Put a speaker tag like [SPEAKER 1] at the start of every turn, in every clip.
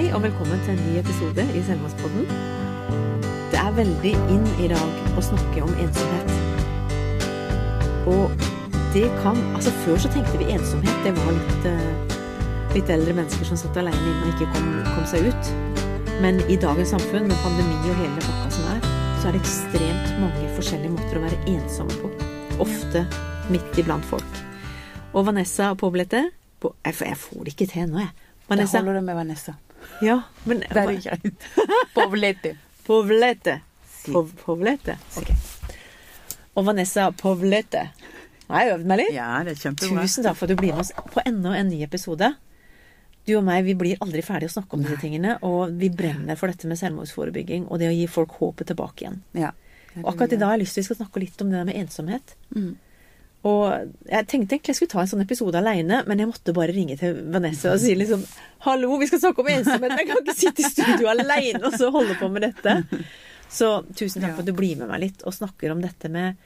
[SPEAKER 1] Hei og velkommen til en ny episode i Selvmordspodden. Det er veldig inn i dag å snakke om ensomhet. Og det kan Altså, før så tenkte vi ensomhet, det var litt, eh, litt eldre mennesker som satt alene inne og ikke kom, kom seg ut. Men i dagens samfunn, med pandemi og hele pakka som er, så er det ekstremt mange forskjellige måter å være ensomme på. Ofte midt iblant folk. Og Vanessa Poblete jeg, får- det ikke til nå, jeg. Vanessa.
[SPEAKER 2] holder det med Vanessa.
[SPEAKER 1] Ja, men
[SPEAKER 2] Det er greit. Povlete.
[SPEAKER 1] Povlete.
[SPEAKER 2] Si.
[SPEAKER 1] Pov, povlete. Ok. Og Vanessa Povlete. Nå har jeg øvd meg litt.
[SPEAKER 2] Ja, det er kjempebra.
[SPEAKER 1] Tusen takk for at du blir med oss på enda en ny episode. Du og meg, vi blir aldri ferdig å snakke om disse tingene, og vi brenner for dette med selvmordsforebygging og det å gi folk håpet tilbake igjen.
[SPEAKER 2] Ja.
[SPEAKER 1] Og akkurat i dag har jeg lyst til vi skal snakke litt om det der med ensomhet.
[SPEAKER 2] Mm.
[SPEAKER 1] Og jeg tenkte egentlig jeg skulle ta en sånn episode aleine, men jeg måtte bare ringe til Vanessa og si liksom Hallo, vi skal snakke om ensomhet, men jeg kan ikke sitte i studio aleine og så holde på med dette. Så tusen takk for at du blir med meg litt og snakker om dette med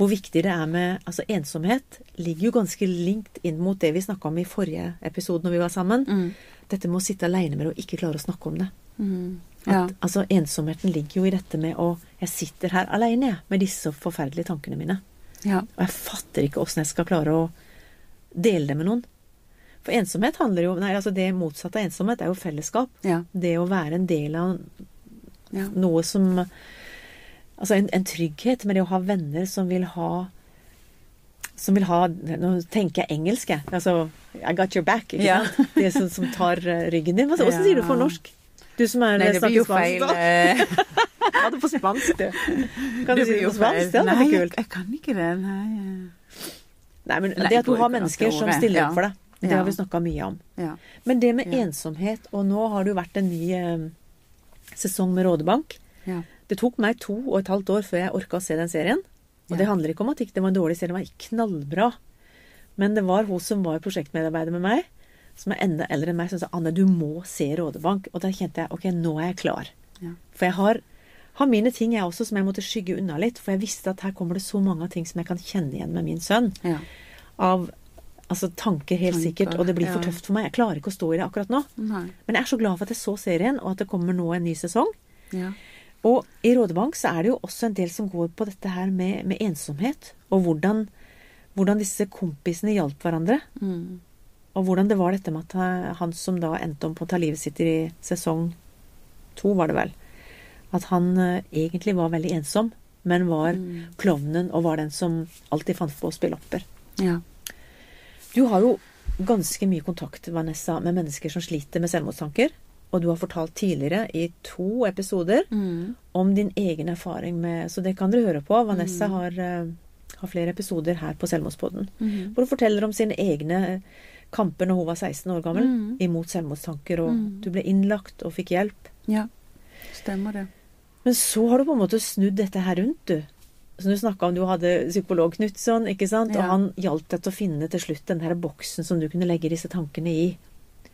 [SPEAKER 1] hvor viktig det er med Altså, ensomhet ligger jo ganske linkt inn mot det vi snakka om i forrige episode når vi var sammen.
[SPEAKER 2] Mm.
[SPEAKER 1] Dette med å sitte aleine med det og ikke klare å snakke om det.
[SPEAKER 2] Mm.
[SPEAKER 1] At, Altså, ensomheten ligger jo i dette med å Jeg sitter her aleine, jeg, med disse forferdelige tankene mine.
[SPEAKER 2] Ja.
[SPEAKER 1] Og jeg fatter ikke åssen jeg skal klare å dele det med noen. For ensomhet handler jo Nei, altså det motsatte av ensomhet er jo fellesskap.
[SPEAKER 2] Ja.
[SPEAKER 1] Det å være en del av
[SPEAKER 2] ja.
[SPEAKER 1] noe som Altså en, en trygghet med det å ha venner som vil ha som vil ha Nå tenker jeg engelsk, jeg. Altså I got your back. Ikke
[SPEAKER 2] Ja.
[SPEAKER 1] sant? Det som, som tar eh, ryggen din. Åssen sier du
[SPEAKER 2] for
[SPEAKER 1] norsk? Du som er
[SPEAKER 2] Nei, det blir jo feil. eh,
[SPEAKER 1] det er på spansk, du. Kan du
[SPEAKER 2] du
[SPEAKER 1] si det på spansk? Det hadde
[SPEAKER 2] Nei,
[SPEAKER 1] vært kult.
[SPEAKER 2] jeg kan ikke det. Nei.
[SPEAKER 1] Nei, men
[SPEAKER 2] Nei,
[SPEAKER 1] det at du har mennesker som stiller opp for deg, det
[SPEAKER 2] Ja.
[SPEAKER 1] har vi snakka mye om.
[SPEAKER 2] Ja.
[SPEAKER 1] Men det med
[SPEAKER 2] Ja.
[SPEAKER 1] ensomhet, og nå har det jo vært en ny eh, sesong med Rådebank.
[SPEAKER 2] Ja.
[SPEAKER 1] Det tok meg to og et halvt år før jeg orka å se den serien. Og det handler ikke om at ikke det var en dårlig serie, den var knallbra. Men det var hun som var prosjektmedarbeider med meg, som er enda eldre enn meg, som sa Anne, du må se Rådebank. Og da kjente jeg ok, nå er jeg klar.
[SPEAKER 2] Ja.
[SPEAKER 1] For jeg har, har mine ting jeg også som jeg måtte skygge unna litt. For jeg visste at her kommer det så mange ting som jeg kan kjenne igjen med min sønn.
[SPEAKER 2] Ja.
[SPEAKER 1] Av altså, tanker, helt
[SPEAKER 2] Tanker,
[SPEAKER 1] sikkert. Og det blir for tøft for meg. Jeg klarer ikke å stå i det akkurat nå.
[SPEAKER 2] Nei.
[SPEAKER 1] Men jeg er så glad for at jeg så serien, og at det kommer nå en ny sesong.
[SPEAKER 2] Ja.
[SPEAKER 1] Og i Rådebank så er det jo også en del som går på dette her med, med ensomhet. Og hvordan, hvordan disse kompisene hjalp hverandre.
[SPEAKER 2] Mm.
[SPEAKER 1] Og hvordan det var dette med at han som da endte om på å ta livet sitt i sesong to, var det vel. At han eh, egentlig var veldig ensom, men var
[SPEAKER 2] Mm.
[SPEAKER 1] klovnen og var den som alltid fant på å spille opper.
[SPEAKER 2] Ja.
[SPEAKER 1] Du har jo ganske mye kontakt, Vanessa, med mennesker som sliter med selvmordstanker. Og du har fortalt tidligere i to episoder
[SPEAKER 2] Mm.
[SPEAKER 1] om din egen erfaring med Så det kan dere høre på. Vanessa
[SPEAKER 2] Mm.
[SPEAKER 1] har, eh, har flere episoder her på Selvmordspodden.
[SPEAKER 2] Mm.
[SPEAKER 1] Hvor hun forteller om sine egne kamper når hun var 16 år gammel,
[SPEAKER 2] Mm.
[SPEAKER 1] imot selvmordstanker. Og
[SPEAKER 2] Mm.
[SPEAKER 1] du ble innlagt og fikk hjelp.
[SPEAKER 2] ja. Stemmer det.
[SPEAKER 1] Men så har du på en måte snudd dette her rundt, du. Som du snakka om, du hadde psykolog Knutson, ikke sant? Og
[SPEAKER 2] Ja.
[SPEAKER 1] han hjalp deg til å finne til slutt den her boksen som du kunne legge disse tankene i.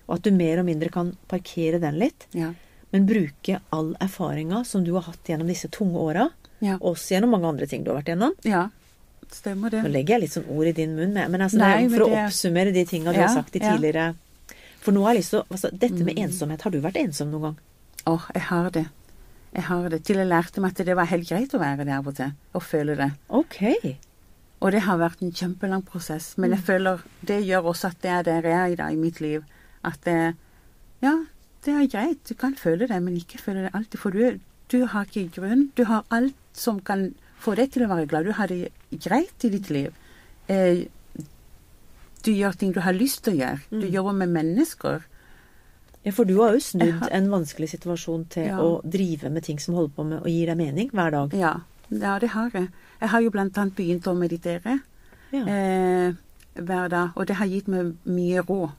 [SPEAKER 1] Og at du mer og mindre kan parkere den litt,
[SPEAKER 2] Ja.
[SPEAKER 1] men bruke all erfaringa som du har hatt gjennom disse tunge åra,
[SPEAKER 2] Ja.
[SPEAKER 1] også gjennom mange andre ting du har vært gjennom.
[SPEAKER 2] ja. Stemmer det.
[SPEAKER 1] Nå legger jeg litt sånn ord i din munn, med, men altså,
[SPEAKER 2] Nei,
[SPEAKER 1] for
[SPEAKER 2] men
[SPEAKER 1] å
[SPEAKER 2] det-
[SPEAKER 1] oppsummere de tinga du har sagt i tidligere For nå har jeg lyst til å altså, Dette med
[SPEAKER 2] Mm.
[SPEAKER 1] ensomhet, har du vært ensom noen gang?
[SPEAKER 2] Åh, jeg har det. Jeg har det. Til jeg lærte meg at det var helt greit å være det av og til. Og føle det.
[SPEAKER 1] Ok.
[SPEAKER 2] Og det har vært en kjempelang prosess. Men jeg føler det gjør også at det er der jeg er i dag i mitt liv. At det Ja, det er greit. Du kan føle det, men ikke føle det alltid. For du, du har ikke grunn. Du har alt som kan få deg til å være glad. Du har det greit i ditt liv. Eh, du gjør ting du har lyst til å gjøre. Du
[SPEAKER 1] Mm.
[SPEAKER 2] jobber med mennesker.
[SPEAKER 1] Ja, for du har jo snudd
[SPEAKER 2] har-
[SPEAKER 1] en vanskelig situasjon til
[SPEAKER 2] Ja.
[SPEAKER 1] å drive med ting som holder på med å gi deg mening hver dag.
[SPEAKER 2] Ja, ja det har jeg. Jeg har jo blant annet begynt å meditere.
[SPEAKER 1] Ja.
[SPEAKER 2] eh, hver dag, og det har gitt meg mye ro.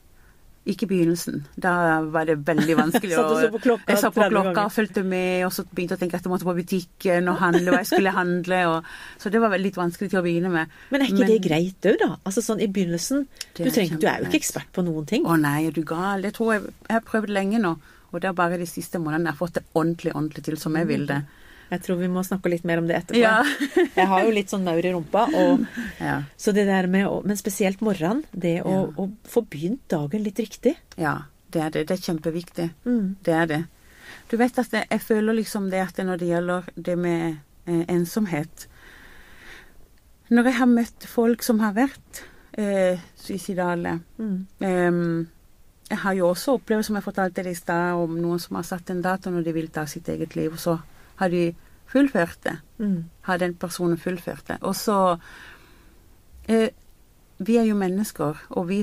[SPEAKER 2] Ikke begynnelsen. Da var det veldig vanskelig
[SPEAKER 1] Satt og så på klokka
[SPEAKER 2] Jeg satt på klokka og fulgte med, og så begynte jeg å tenke at jeg måtte på butikken og handle, hva jeg skulle handle, og Så det var litt vanskelig til å begynne med.
[SPEAKER 1] Men er ikke
[SPEAKER 2] Men-
[SPEAKER 1] det greit òg, da? Altså sånn i begynnelsen du,
[SPEAKER 2] er
[SPEAKER 1] trenger, du er jo ikke ekspert på noen ting.
[SPEAKER 2] Å nei, er du gal? Det tror jeg Jeg har prøvd lenge nå, og det er bare de siste månedene jeg har fått det ordentlig, ordentlig til som jeg vil det.
[SPEAKER 1] Jeg tror vi må snakke litt mer om det etterpå.
[SPEAKER 2] Ja.
[SPEAKER 1] jeg har jo litt sånn maur i rumpa. Og,
[SPEAKER 2] Ja.
[SPEAKER 1] så det der med Men spesielt morgenen. Det å,
[SPEAKER 2] Ja.
[SPEAKER 1] å få begynt dagen litt riktig.
[SPEAKER 2] ja. Det er det. Det er kjempeviktig.
[SPEAKER 1] Mm.
[SPEAKER 2] Det er det. Du vet at det, jeg føler liksom det at når det gjelder det med eh, ensomhet Når jeg har møtt folk som har vært eh, suicidale
[SPEAKER 1] Mm.
[SPEAKER 2] eh, jeg har jo også opplevd, som jeg fortalte deg i stad, om noen som har satt en dato når de vil ta sitt eget liv, og så har de fullført det.
[SPEAKER 1] Mm.
[SPEAKER 2] Har den personen fullført det. Og så eh, Vi er jo mennesker, og vi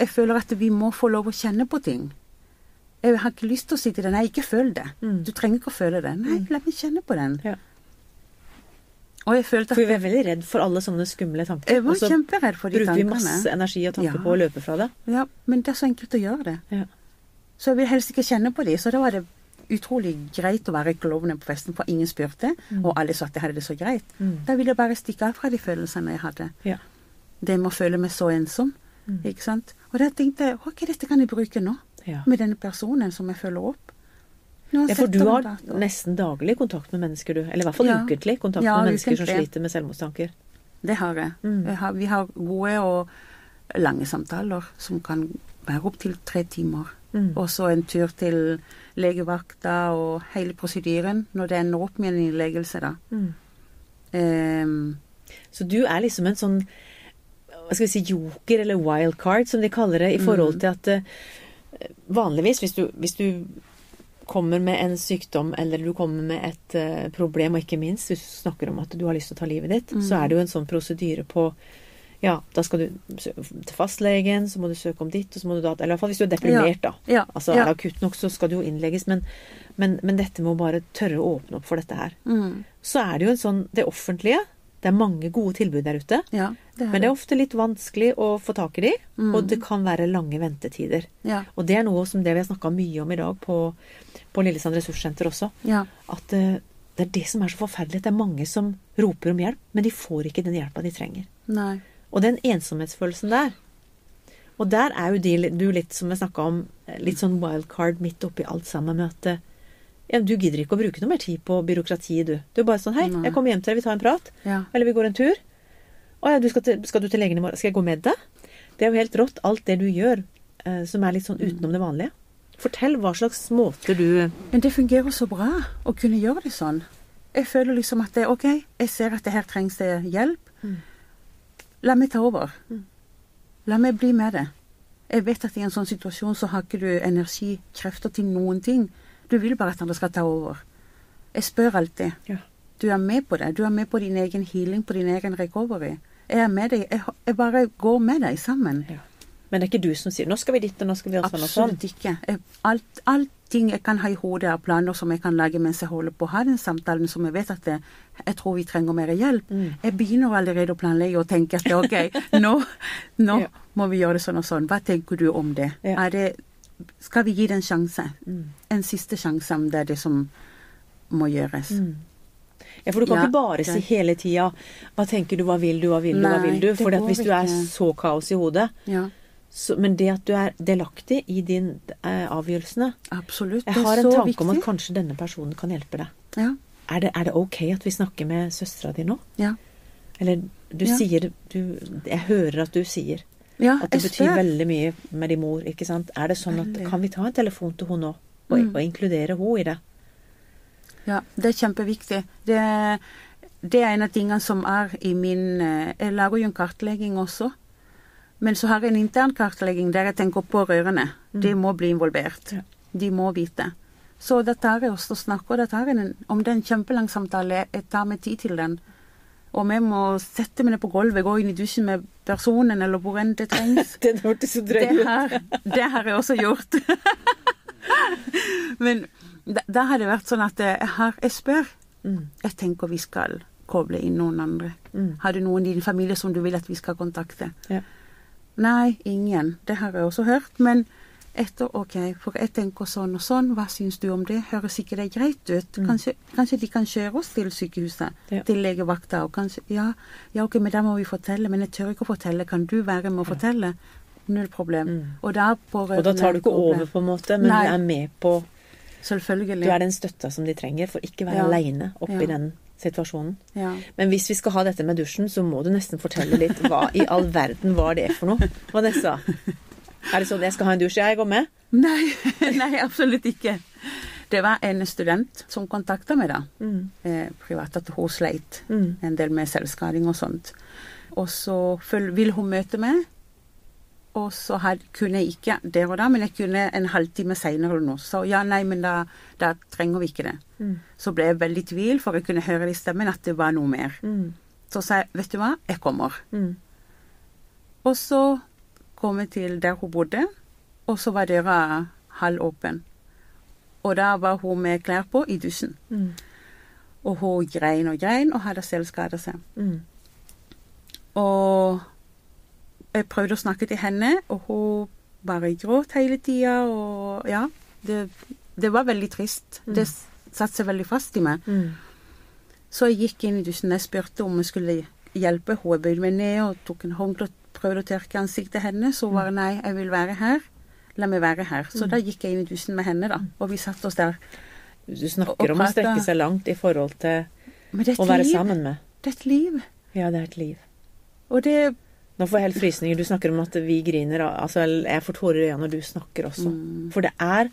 [SPEAKER 2] Jeg føler at vi må få lov å kjenne på ting. Jeg har ikke lyst til å si til deg nei, ikke føl det.
[SPEAKER 1] Mm.
[SPEAKER 2] Du trenger ikke å føle det. Nei, la meg kjenne på den.
[SPEAKER 1] Ja.
[SPEAKER 2] Og jeg følte at...
[SPEAKER 1] For vi er veldig redd for alle sånne skumle tanker.
[SPEAKER 2] jeg var
[SPEAKER 1] og så
[SPEAKER 2] kjemperedd for de
[SPEAKER 1] bruker vi masse energi og tanker
[SPEAKER 2] Ja.
[SPEAKER 1] på å løpe fra det.
[SPEAKER 2] Ja, men det er så enkelt å gjøre det.
[SPEAKER 1] Ja.
[SPEAKER 2] Så jeg vil helst ikke kjenne på de. Så da var det utrolig greit å være klovnen på festen, for ingen spurte, og alle sa at jeg hadde det så greit.
[SPEAKER 1] Mm.
[SPEAKER 2] Da ville jeg bare stikke av fra de følelsene jeg hadde.
[SPEAKER 1] Ja.
[SPEAKER 2] Det med å føle meg så ensom.
[SPEAKER 1] Mm.
[SPEAKER 2] Ikke sant? Og da tenkte jeg ok, dette kan jeg bruke nå,
[SPEAKER 1] Ja.
[SPEAKER 2] med denne personen som jeg følger opp.
[SPEAKER 1] Ja, for du har
[SPEAKER 2] dato.
[SPEAKER 1] nesten daglig kontakt med mennesker, du. Eller i hvert fall
[SPEAKER 2] Ja.
[SPEAKER 1] ukentlig kontakt med mennesker som sliter med selvmordstanker.
[SPEAKER 2] Det har jeg.
[SPEAKER 1] Mm.
[SPEAKER 2] jeg har, vi har gode og lange samtaler som kan være opptil tre timer.
[SPEAKER 1] Mm.
[SPEAKER 2] Og så en tur til legevakta og hele prosedyren når det ender opp med en innleggelse, da.
[SPEAKER 1] Mm.
[SPEAKER 2] Um,
[SPEAKER 1] Så du er liksom en sånn hva skal vi si, joker, eller wildcard, som de kaller det, i forhold
[SPEAKER 2] Mm.
[SPEAKER 1] til at uh, vanligvis hvis du, hvis du kommer med en sykdom, eller du kommer med et uh, problem, og ikke minst hvis du snakker om at du har lyst til å ta livet ditt,
[SPEAKER 2] Mm.
[SPEAKER 1] så er det jo en sånn prosedyre på ja, da skal du til fastlegen, så må du søke om ditt, og så må du da Eller i hvert fall hvis du er deprimert, da.
[SPEAKER 2] ja,
[SPEAKER 1] Altså
[SPEAKER 2] ja.
[SPEAKER 1] er det akutt nok, så skal du jo innlegges, men, men, men dette med å bare tørre å åpne opp for dette her.
[SPEAKER 2] Mm,
[SPEAKER 1] Så er det jo en sånn Det offentlige, det er mange gode tilbud der ute.
[SPEAKER 2] ja, det
[SPEAKER 1] Men det er ofte litt vanskelig å få tak i de,
[SPEAKER 2] Mm.
[SPEAKER 1] og det kan være lange ventetider.
[SPEAKER 2] Ja,
[SPEAKER 1] Og det er noe som det vi har snakka mye om i dag på, på Lillesand ressurssenter også.
[SPEAKER 2] ja,
[SPEAKER 1] At eh, det er det som er så forferdelig. Det er mange som roper om hjelp, men de får ikke den hjelpa de trenger.
[SPEAKER 2] nei.
[SPEAKER 1] Og den ensomhetsfølelsen der. Og der er jo de, du litt som jeg snakka om, litt sånn wildcard midt oppi alt sammen med at eh, ja, du gidder ikke å bruke noe mer tid på byråkratiet, du. Du er bare sånn Hei, jeg kommer hjem til deg, vi tar en prat.
[SPEAKER 2] Ja.
[SPEAKER 1] Eller vi går en tur. Å ja, du skal, til, skal du til legen i morgen? Skal jeg gå med deg? Det er jo helt rått, alt det du gjør eh, som er litt sånn utenom det vanlige. Fortell hva slags måter du
[SPEAKER 2] Men det fungerer så bra å kunne gjøre det sånn. Jeg føler liksom at det, OK, jeg ser at det her trengs det hjelp.
[SPEAKER 1] Mm.
[SPEAKER 2] La meg ta over.
[SPEAKER 1] Mm.
[SPEAKER 2] La meg bli med det. Jeg vet at i en sånn situasjon så har ikke du energi, krefter til noen ting. Du vil bare at andre skal ta over. Jeg spør alltid.
[SPEAKER 1] Ja.
[SPEAKER 2] Du er med på det. Du er med på din egen healing, på din egen recovery. Jeg er med deg. Jeg, jeg bare går med deg sammen.
[SPEAKER 1] ja. Men det er ikke du som sier 'nå skal vi dit, og nå skal vi gjøre sånn og sånn'.
[SPEAKER 2] Absolutt ikke. Jeg, alt, allting jeg kan ha i hodet av planer som jeg kan lage mens jeg holder på å ha den samtalen som jeg vet at det, jeg tror vi trenger mer hjelp.
[SPEAKER 1] Mm.
[SPEAKER 2] Jeg begynner allerede å planlegge og tenke at ok, nå, nå
[SPEAKER 1] Ja.
[SPEAKER 2] må vi gjøre det sånn og sånn. Hva tenker du om det?
[SPEAKER 1] Ja.
[SPEAKER 2] Det skal vi gi det en sjanse?
[SPEAKER 1] Mm.
[SPEAKER 2] En siste sjanse om det er det som må gjøres.
[SPEAKER 1] Mm. Ja, for du kan
[SPEAKER 2] Ja,
[SPEAKER 1] ikke bare si hele tida 'hva tenker du, hva vil du, hva vil du', hva vil du? For hvis du er så kaos i hodet
[SPEAKER 2] Ja,
[SPEAKER 1] så, Men det at du er delaktig i din eh, avgjørelsene
[SPEAKER 2] absolutt.
[SPEAKER 1] Jeg har en tanke om at kanskje denne personen kan hjelpe deg.
[SPEAKER 2] Ja,
[SPEAKER 1] Er det, er det ok at vi snakker med søstera di nå?
[SPEAKER 2] ja.
[SPEAKER 1] Eller du
[SPEAKER 2] Ja.
[SPEAKER 1] sier du, Jeg hører at du sier
[SPEAKER 2] ja
[SPEAKER 1] at det betyr
[SPEAKER 2] spør.
[SPEAKER 1] veldig mye med din mor, ikke sant? Er det sånn at Kan vi ta en telefon til henne nå, og,
[SPEAKER 2] Mm.
[SPEAKER 1] og inkludere henne i det?
[SPEAKER 2] Ja, det er kjempeviktig. Det, det er en av tingene som er i min eh, Jeg lager jo en kartlegging også. Men så har jeg en intern kartlegging der jeg tenker pårørende. De må bli involvert.
[SPEAKER 1] Ja.
[SPEAKER 2] De må vite. Så da tar jeg også og snakker, da tar jeg en, om det er en kjempelang samtale, jeg tar meg tid til den. Og vi må sette meg ned på gulvet, gå inn i dusjen med personen, eller hvor enn det trengs.
[SPEAKER 1] Den hørtes så drøy ut.
[SPEAKER 2] det har jeg også gjort. Men da har det vært sånn at jeg, har, jeg spør.
[SPEAKER 1] Mm.
[SPEAKER 2] Jeg tenker vi skal koble inn noen andre.
[SPEAKER 1] Mm.
[SPEAKER 2] Har du noen i din familie som du vil at vi skal kontakte?
[SPEAKER 1] Ja.
[SPEAKER 2] Nei, ingen. Det har jeg også hørt. Men etter OK, for jeg tenker sånn og sånn, hva syns du om det? Høres ikke det greit ut?
[SPEAKER 1] Mm.
[SPEAKER 2] Kanskje, kanskje de kan kjøre oss til sykehuset?
[SPEAKER 1] Ja.
[SPEAKER 2] Til legevakta? Og kanskje Ja, ja ok, men da må vi fortelle. Men jeg tør ikke å fortelle. Kan du være med å fortelle? Null problem.
[SPEAKER 1] Mm.
[SPEAKER 2] Og da
[SPEAKER 1] Og da tar du ikke over, på en måte, men
[SPEAKER 2] Nei.
[SPEAKER 1] du er med på
[SPEAKER 2] Selvfølgelig.
[SPEAKER 1] Du er den støtta som de trenger for ikke være
[SPEAKER 2] Ja.
[SPEAKER 1] aleine oppi
[SPEAKER 2] Ja.
[SPEAKER 1] den situasjonen.
[SPEAKER 2] Ja.
[SPEAKER 1] Men hvis vi skal ha dette med dusjen, så må du nesten fortelle litt hva i all verden var det for noe, Vanessa? Er det sånn jeg skal ha en dusj? Jeg går med.
[SPEAKER 2] Nei, nei, absolutt ikke. Det var en student som kontakta meg, da.
[SPEAKER 1] Mm.
[SPEAKER 2] Eh, privat at hun sleit
[SPEAKER 1] Mm.
[SPEAKER 2] en del med selvskading og sånt. Og så vil hun møte meg, og så had, kunne jeg ikke der og da, men jeg kunne en halvtime seinere eller noe. Så ja, nei, men da, da trenger vi ikke det.
[SPEAKER 1] Mm.
[SPEAKER 2] Så ble jeg veldig i tvil, for jeg kunne høre det i stemmen at det var noe mer.
[SPEAKER 1] Mm.
[SPEAKER 2] Så sa jeg, vet du hva, jeg kommer.
[SPEAKER 1] Mm.
[SPEAKER 2] Og så kom jeg til der hun bodde, og så var døra halvåpen. Og da var hun med klær på i dusjen.
[SPEAKER 1] Mm.
[SPEAKER 2] Og hun grein og grein og hadde selv skada seg.
[SPEAKER 1] Mm.
[SPEAKER 2] Og jeg prøvde å snakke til henne, og hun bare gråt hele tida. Og ja, det, det var veldig trist.
[SPEAKER 1] Mm.
[SPEAKER 2] Det satte seg veldig fast i meg.
[SPEAKER 1] Mm.
[SPEAKER 2] Så jeg gikk inn i dusjen. Jeg spurte om jeg skulle hjelpe henne. Jeg bøyde meg ned og tok en håndkle og prøvde å tørke ansiktet hennes. Så hun var nei, jeg vil være her. La meg være her. Så
[SPEAKER 1] Mm.
[SPEAKER 2] da gikk jeg inn i dusjen med henne, da. Og vi satte oss der.
[SPEAKER 1] Du snakker om å strekke seg langt i forhold til
[SPEAKER 2] er
[SPEAKER 1] å være
[SPEAKER 2] liv.
[SPEAKER 1] sammen med.
[SPEAKER 2] Det er et liv.
[SPEAKER 1] Ja, det er et liv.
[SPEAKER 2] Og det
[SPEAKER 1] Nå får jeg helt frysninger. Du snakker om at vi griner. Altså, jeg får tårer i øynene når du snakker også.
[SPEAKER 2] Mm.
[SPEAKER 1] For det er,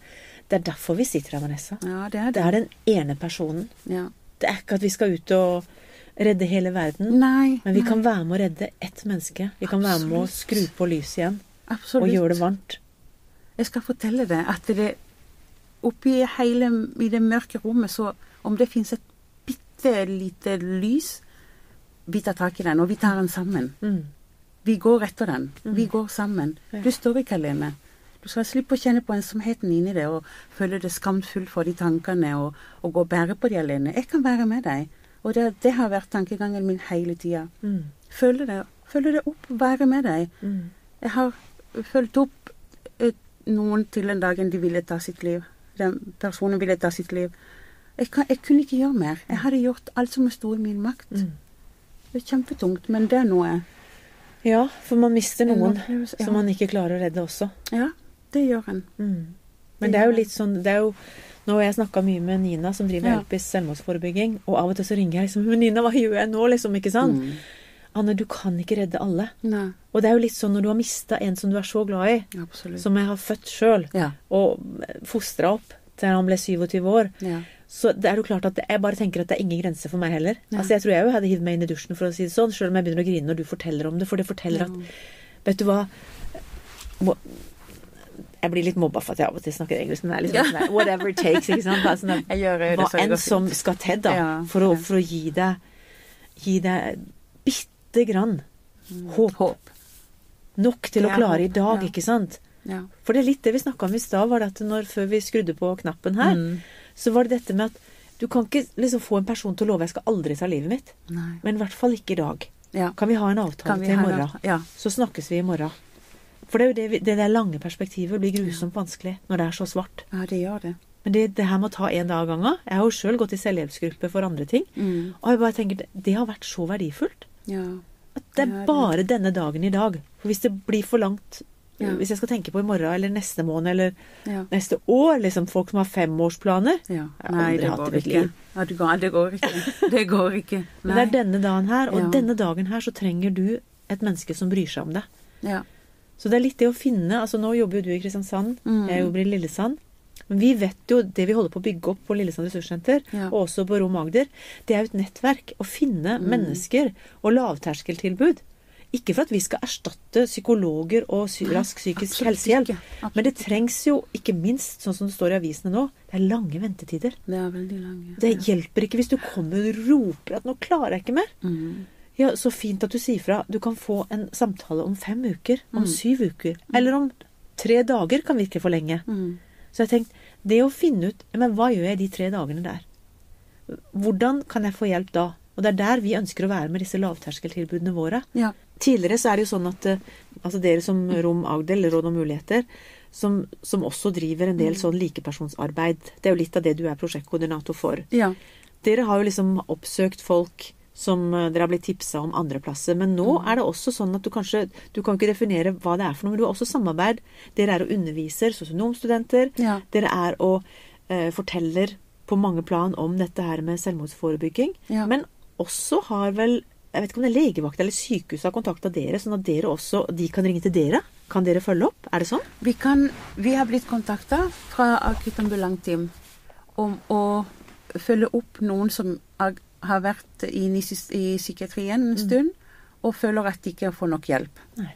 [SPEAKER 1] det er derfor vi sitter her, Vanessa.
[SPEAKER 2] Ja, det er
[SPEAKER 1] Det
[SPEAKER 2] det.
[SPEAKER 1] er den ene personen.
[SPEAKER 2] Ja.
[SPEAKER 1] Det er ikke at vi skal ut og redde hele verden.
[SPEAKER 2] Nei.
[SPEAKER 1] Men vi
[SPEAKER 2] nei,
[SPEAKER 1] kan være med å redde ett menneske. Vi kan være med å skru på lyset igjen.
[SPEAKER 2] Absolutt.
[SPEAKER 1] Og gjøre det varmt.
[SPEAKER 2] Jeg skal fortelle deg at det oppi hele i det mørke rommet, så om det fins et bitte lite lys Vi tar tak i den, og vi tar den sammen.
[SPEAKER 1] Mm.
[SPEAKER 2] Vi går etter den.
[SPEAKER 1] Mm.
[SPEAKER 2] Vi går sammen. Du står ikke alene. Du skal slippe å kjenne på ensomheten inni det og føle det skamfullt for de tankene og, og gå og bære på de alene. Jeg kan være med deg. Og det, det har vært tankegangen min hele tida.
[SPEAKER 1] Mm.
[SPEAKER 2] Følge det, føle det opp, være med deg.
[SPEAKER 1] Mm.
[SPEAKER 2] Jeg har fulgt opp eh, noen til den dagen de ville ta sitt liv. Den personen ville ta sitt liv. Jeg, kan, jeg kunne ikke gjøre mer. Jeg hadde gjort alt som sto i min makt.
[SPEAKER 1] Mm.
[SPEAKER 2] Det er kjempetungt, men det er noe
[SPEAKER 1] Ja, for man mister noen
[SPEAKER 2] ja.
[SPEAKER 1] som man ikke klarer å redde også.
[SPEAKER 2] Ja, det gjør en.
[SPEAKER 1] Mm. Men det er jo litt sånn det er jo, Nå har jeg snakka mye med Nina, som driver
[SPEAKER 2] Ja.
[SPEAKER 1] Elpis selvmordsforebygging, og av og til så ringer jeg liksom Men Nina, hva gjør jeg nå, liksom? Ikke sant?
[SPEAKER 2] Mm.
[SPEAKER 1] Anne, du kan ikke redde alle.
[SPEAKER 2] Nei,
[SPEAKER 1] Og det er jo litt sånn når du har mista en som du er så glad i,
[SPEAKER 2] absolutt.
[SPEAKER 1] som jeg har født sjøl,
[SPEAKER 2] Ja.
[SPEAKER 1] og fostra opp til han ble 27 år,
[SPEAKER 2] ja.
[SPEAKER 1] Så det er jo klart at jeg bare tenker at det er ingen grenser for meg heller.
[SPEAKER 2] Ja.
[SPEAKER 1] Altså Jeg tror jeg jo hadde hivd meg inn i dusjen, for å si det sånn, sjøl om jeg begynner å grine når du forteller om det, for det forteller
[SPEAKER 2] Ja.
[SPEAKER 1] at Vet du hva Må- Jeg blir litt mobba for at jeg av og til snakker engelsk, men det er liksom sånn whatever it takes. ikke sant? Sånn
[SPEAKER 2] at, det
[SPEAKER 1] hva enn som skal til da, for, å, for å gi deg Gi deg bitte grann håp.
[SPEAKER 2] Håp.
[SPEAKER 1] Nok til å klare i dag,
[SPEAKER 2] ja.
[SPEAKER 1] ikke sant?
[SPEAKER 2] Ja.
[SPEAKER 1] For det er litt det vi snakka om i stad, var det at når, før vi skrudde på knappen her,
[SPEAKER 2] Mm.
[SPEAKER 1] Så var det dette med at du kan ikke liksom få en person til å love jeg skal aldri ta livet mitt,
[SPEAKER 2] Nei.
[SPEAKER 1] men i hvert fall ikke i dag.
[SPEAKER 2] Ja.
[SPEAKER 1] Kan vi ha en avtale til i morgen?
[SPEAKER 2] Ja.
[SPEAKER 1] Så snakkes vi i morgen. For det er jo det, det der lange perspektivet blir grusomt vanskelig når det er så svart.
[SPEAKER 2] ja, det gjør det.
[SPEAKER 1] Men det, det her med å ta en dag av gangen Jeg har jo sjøl gått i selvhjelpsgruppe for andre ting.
[SPEAKER 2] Mm.
[SPEAKER 1] Og jeg bare tenker det, har vært så verdifullt.
[SPEAKER 2] Ja.
[SPEAKER 1] At det er bare denne dagen i dag. For hvis det blir for langt
[SPEAKER 2] Ja.
[SPEAKER 1] Hvis jeg skal tenke på i morgen eller neste måned eller
[SPEAKER 2] Ja.
[SPEAKER 1] neste år, liksom folk som har femårsplaner
[SPEAKER 2] ja. Nei, det går ikke. Ja, det, går, det går ikke. Det går ikke.
[SPEAKER 1] Men det er denne dagen her, og denne dagen her så trenger du et menneske som bryr seg om deg.
[SPEAKER 2] Ja.
[SPEAKER 1] Så det er litt det å finne altså Nå jobber jo du i Kristiansand,
[SPEAKER 2] Mm.
[SPEAKER 1] jeg jobber i Lillesand. Men vi vet jo det vi holder på å bygge opp på Lillesand ressurssenter,
[SPEAKER 2] Ja.
[SPEAKER 1] og også på Rom Agder, det er jo et nettverk. Å finne
[SPEAKER 2] Mm.
[SPEAKER 1] mennesker og lavterskeltilbud. Ikke for at vi skal erstatte psykologer og rask psykisk
[SPEAKER 2] absolutt
[SPEAKER 1] helsehjelp.
[SPEAKER 2] ikke.
[SPEAKER 1] Men det trengs jo, ikke minst, sånn som det står i avisene nå, det er lange ventetider.
[SPEAKER 2] Det er veldig lange.
[SPEAKER 1] Det hjelper ikke hvis du kommer og roper at 'nå klarer jeg ikke mer'.
[SPEAKER 2] Mm.
[SPEAKER 1] Ja, Så fint at du sier fra. Du kan få en samtale om fem uker, om
[SPEAKER 2] Mm.
[SPEAKER 1] syv uker, eller om tre dager kan virke for lenge.
[SPEAKER 2] Mm.
[SPEAKER 1] Så jeg tenkte, det å finne ut men hva gjør jeg de tre dagene der? Hvordan kan jeg få hjelp da? Og det er der vi ønsker å være med disse lavterskeltilbudene våre.
[SPEAKER 2] Ja.
[SPEAKER 1] Tidligere så er det jo sånn at eh, altså dere som Rom Agdel, Råd om muligheter, som, som også driver en del sånn likepersonsarbeid, det er jo litt av det du er prosjektkoordinator for.
[SPEAKER 2] ja.
[SPEAKER 1] Dere har jo liksom oppsøkt folk som eh, dere har blitt tipsa om andreplasser. Men nå er det også sånn at du kanskje Du kan ikke definere hva det er for noe, men du har også samarbeid. Dere er og underviser sosionomstudenter.
[SPEAKER 2] Ja.
[SPEAKER 1] Dere er og eh, forteller på mange plan om dette her med selvmordsforebygging.
[SPEAKER 2] Ja.
[SPEAKER 1] Men også har vel jeg vet ikke om det er legevakt eller sykehus har kontakta dere, sånn at dere også, de kan ringe til dere? kan dere følge opp? Er det sånn?
[SPEAKER 2] Vi, kan, vi har blitt kontakta fra akuttambulantteam om å følge opp noen som har, vært inne i, i psykiatrien en stund, og føler at de ikke får nok hjelp.
[SPEAKER 1] Nei.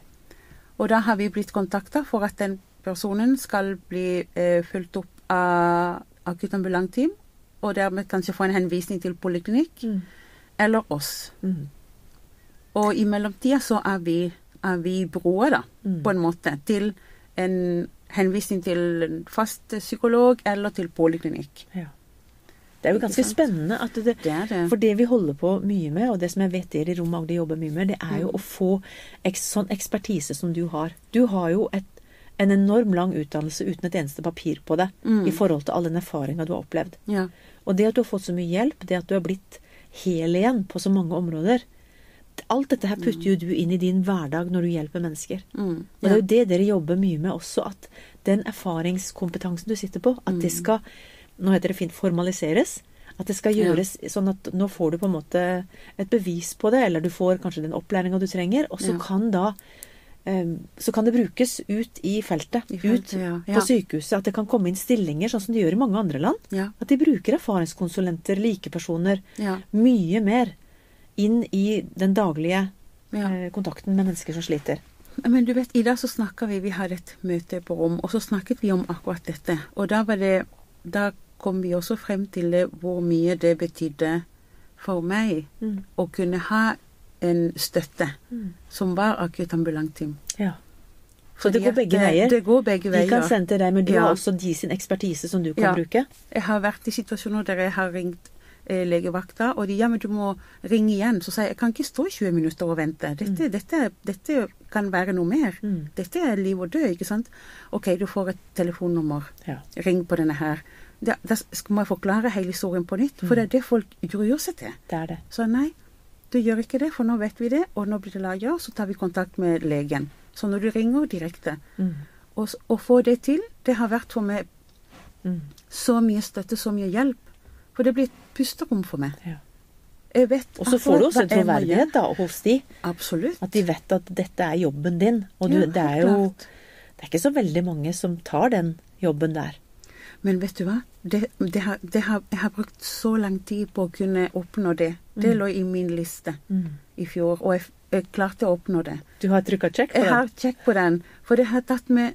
[SPEAKER 2] Og da har vi blitt kontakta for at den personen skal bli eh, fulgt opp av akuttambulantteam, og dermed kanskje få en henvisning til poliklinikk, eller oss.
[SPEAKER 1] Mm.
[SPEAKER 2] Og i mellomtida så er vi, er vi broer, da,
[SPEAKER 1] Mm.
[SPEAKER 2] på en måte, til en henvisning til en fast psykolog eller til poliklinikk.
[SPEAKER 1] Ja. Det er jo ganske spennende at det,
[SPEAKER 2] Det det.
[SPEAKER 1] For det vi holder på mye med, og det som jeg vet dere i Rom Agde jobber mye med, det er jo
[SPEAKER 2] Mm.
[SPEAKER 1] å få eks, sånn ekspertise som du har. Du har jo et, en enorm lang utdannelse uten et eneste papir på det
[SPEAKER 2] Mm.
[SPEAKER 1] i forhold til all den erfaringa du har opplevd.
[SPEAKER 2] Ja.
[SPEAKER 1] Og det at du har fått så mye hjelp, det at du har blitt hel igjen på så mange områder Alt dette her putter jo du inn i din hverdag når du hjelper mennesker.
[SPEAKER 2] Mm.
[SPEAKER 1] Og det er jo det dere jobber mye med også, at den erfaringskompetansen du sitter på, at det skal Nå heter det fint formaliseres. At det skal
[SPEAKER 2] Ja.
[SPEAKER 1] gjøres sånn at nå får du på en måte et bevis på det, eller du får kanskje den opplæringa du trenger, og så
[SPEAKER 2] Ja.
[SPEAKER 1] kan da eh, så kan det brukes ut i feltet,
[SPEAKER 2] I feltet,
[SPEAKER 1] ut
[SPEAKER 2] ja.
[SPEAKER 1] på sykehuset. At det kan komme inn stillinger, sånn som de gjør i mange andre land.
[SPEAKER 2] Ja.
[SPEAKER 1] At de bruker erfaringskonsulenter, likepersoner,
[SPEAKER 2] Ja.
[SPEAKER 1] mye mer inn i den daglige
[SPEAKER 2] Ja.
[SPEAKER 1] eh, kontakten med mennesker som sliter.
[SPEAKER 2] Men du vet, i dag så snakka vi Vi hadde et møte på rom, og så snakket vi om akkurat dette. Og da var det Da kom vi også frem til det, hvor mye det betydde for meg
[SPEAKER 1] Mm.
[SPEAKER 2] å kunne ha en støtte som var akuttambulantteam.
[SPEAKER 1] Ja. Så det går begge veier.
[SPEAKER 2] Det går begge
[SPEAKER 1] De
[SPEAKER 2] veier.
[SPEAKER 1] kan sende til deg, men du
[SPEAKER 2] Ja.
[SPEAKER 1] har også de sin ekspertise som du kan
[SPEAKER 2] Ja.
[SPEAKER 1] bruke.
[SPEAKER 2] Jeg har vært i situasjoner der jeg har ringt eh, legevakta, og de ja, men du må ringe igjen. Så sier jeg jeg kan ikke stå 20 minutter og vente. Dette, dette, dette kan være noe mer.
[SPEAKER 1] Mm.
[SPEAKER 2] Dette er liv og død, ikke sant. OK, du får et telefonnummer.
[SPEAKER 1] Ja.
[SPEAKER 2] Ring på denne her. Da, da skal man forklare hele historien på nytt, for det er det folk gruer seg til.
[SPEAKER 1] Det er det.
[SPEAKER 2] Så nei, du gjør ikke det, for nå vet vi det, og nå blir det laget, så tar vi kontakt med legen. Så når du ringer direkte,
[SPEAKER 1] Mm.
[SPEAKER 2] og, å få det til, det har vært for meg
[SPEAKER 1] Mm.
[SPEAKER 2] så mye støtte, så mye hjelp. For det blir et pusterom for meg.
[SPEAKER 1] Ja.
[SPEAKER 2] Jeg vet
[SPEAKER 1] Og så får du også en troverdighet da, hos de.
[SPEAKER 2] Absolutt.
[SPEAKER 1] At de vet at dette er jobben din. Og du,
[SPEAKER 2] Ja,
[SPEAKER 1] det er jo. Det er ikke så veldig mange som tar den jobben der.
[SPEAKER 2] Men vet du hva? Det, det har, det har, jeg har brukt så lang tid på å kunne oppnå det. Det lå i min liste i fjor, og jeg, jeg klarte å oppnå det.
[SPEAKER 1] Du har trykka check på
[SPEAKER 2] Jeg har check på den, for det har tatt meg,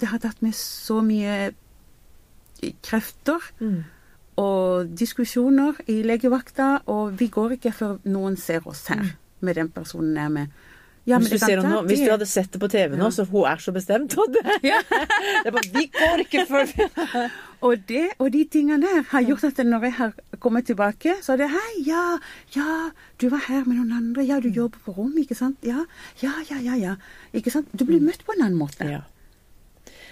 [SPEAKER 2] det har tatt meg så mye krefter
[SPEAKER 1] Mm.
[SPEAKER 2] Og diskusjoner i legevakta, og vi går ikke før noen ser oss her med den personen jeg er med. Ja,
[SPEAKER 1] hvis, du nå- hvis du hadde sett det på TV nå,
[SPEAKER 2] Ja.
[SPEAKER 1] så hun er så bestemt. Og det, det er bare, Vi går ikke før
[SPEAKER 2] Og det og de tingene der har gjort at når jeg har kommet tilbake, så er det Hei, ja, ja, du var her med noen andre. Ja, du jobber på rom, ikke sant? Ja, ja, ja, ja. ja. Ikke sant? Du blir møtt på en annen måte.
[SPEAKER 1] Ja.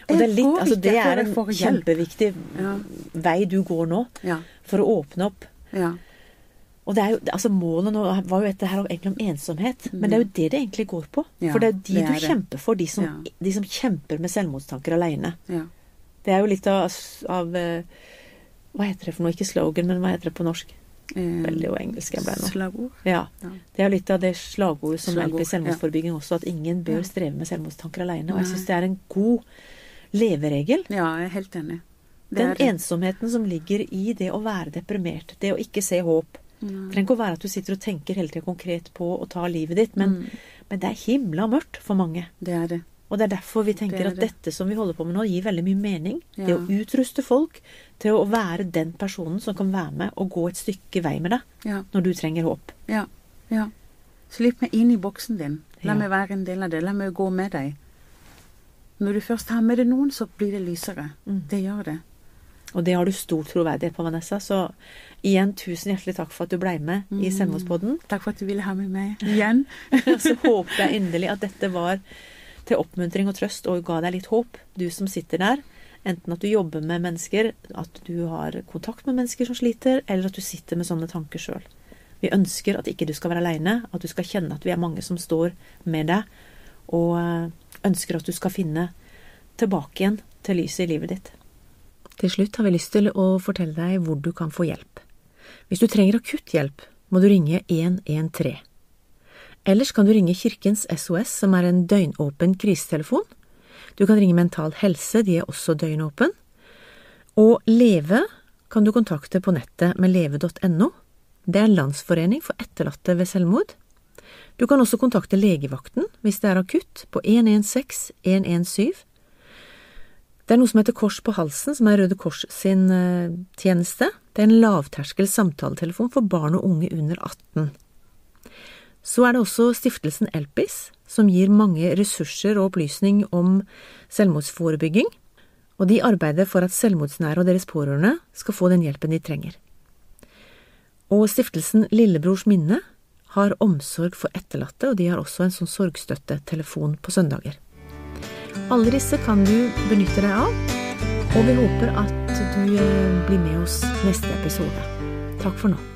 [SPEAKER 1] Og det er, litt, altså, det er en kjempeviktig
[SPEAKER 2] Ja.
[SPEAKER 1] vei du går nå
[SPEAKER 2] Ja.
[SPEAKER 1] for å åpne opp.
[SPEAKER 2] ja.
[SPEAKER 1] Og det er jo, altså Målet nå var jo dette her egentlig om ensomhet, men det er jo det det egentlig går på. For det er jo de du
[SPEAKER 2] er
[SPEAKER 1] kjemper for, de som, de som kjemper med selvmordstanker aleine. Det er jo litt av, av eh, Hva heter det for noe? Ikke slogan, men hva heter det på norsk?
[SPEAKER 2] Eh,
[SPEAKER 1] Veldig jo engelsk jeg ble nå.
[SPEAKER 2] Slagord.
[SPEAKER 1] Ja. Det er jo litt av det slagordet som
[SPEAKER 2] Slagord,
[SPEAKER 1] hjelper i selvmordsforebygging også, at ingen bør streve med selvmordstanker aleine. Og jeg syns det er en god leveregel.
[SPEAKER 2] Ja, jeg er helt enig. Det
[SPEAKER 1] Den
[SPEAKER 2] er
[SPEAKER 1] ensomheten som ligger i det å være deprimert, det å ikke se håp. Det trenger ikke å være at du sitter og tenker hele tida konkret på å ta livet ditt, men,
[SPEAKER 2] Mm.
[SPEAKER 1] men det er himla mørkt for mange.
[SPEAKER 2] Det er det.
[SPEAKER 1] Og det er derfor vi tenker
[SPEAKER 2] Det
[SPEAKER 1] at
[SPEAKER 2] det.
[SPEAKER 1] dette som vi holder på med nå, gir veldig mye mening. Det å utruste folk til å være den personen som kan være med og gå et stykke vei med deg
[SPEAKER 2] Ja.
[SPEAKER 1] når du trenger håp.
[SPEAKER 2] Ja. ja. Slipp meg inn i boksen din. La
[SPEAKER 1] Ja.
[SPEAKER 2] meg være en del av det. La meg gå med deg. Når du først har med deg noen, så blir det lysere.
[SPEAKER 1] Mm.
[SPEAKER 2] Det gjør det.
[SPEAKER 1] Og det har du stor troverdighet på, Vanessa. Så igjen, tusen hjertelig takk for at du blei med i
[SPEAKER 2] Mm.
[SPEAKER 1] Selvmordspodden.
[SPEAKER 2] Takk for at du ville ha med meg igjen.
[SPEAKER 1] så håper jeg inderlig at dette var til oppmuntring og trøst og ga deg litt håp, du som sitter der. Enten at du jobber med mennesker, at du har kontakt med mennesker som sliter, eller at du sitter med sånne tanker sjøl. Vi ønsker at ikke du skal være aleine, at du skal kjenne at vi er mange som står med deg, og eh, ønsker at du skal finne tilbake igjen til lyset i livet ditt. Til slutt har vi lyst til å fortelle deg hvor du kan få hjelp. Hvis du trenger akutt hjelp, må du ringe 113. Ellers kan du ringe Kirkens SOS, som er en døgnåpen krisetelefon. Du kan ringe Mental Helse, de er også døgnåpen. Og Leve kan du kontakte på nettet med leve.no. Det er en landsforening for etterlatte ved selvmord. Du kan også kontakte legevakten hvis det er akutt, på 116 117. Det er noe som heter Kors på halsen, som er Røde Kors sin uh, tjeneste. Det er en lavterskel samtaletelefon for barn og unge under 18. Så er det også stiftelsen Elpis, som gir mange ressurser og opplysning om selvmordsforebygging, og de arbeider for at selvmordsnære og deres pårørende skal få den hjelpen de trenger. Og stiftelsen Lillebrors minne har omsorg for etterlatte, og de har også en sånn sorgstøttetelefon på søndager. Alle disse kan du benytte deg av, og vi håper at du eh, blir med oss neste episode. Takk for nå.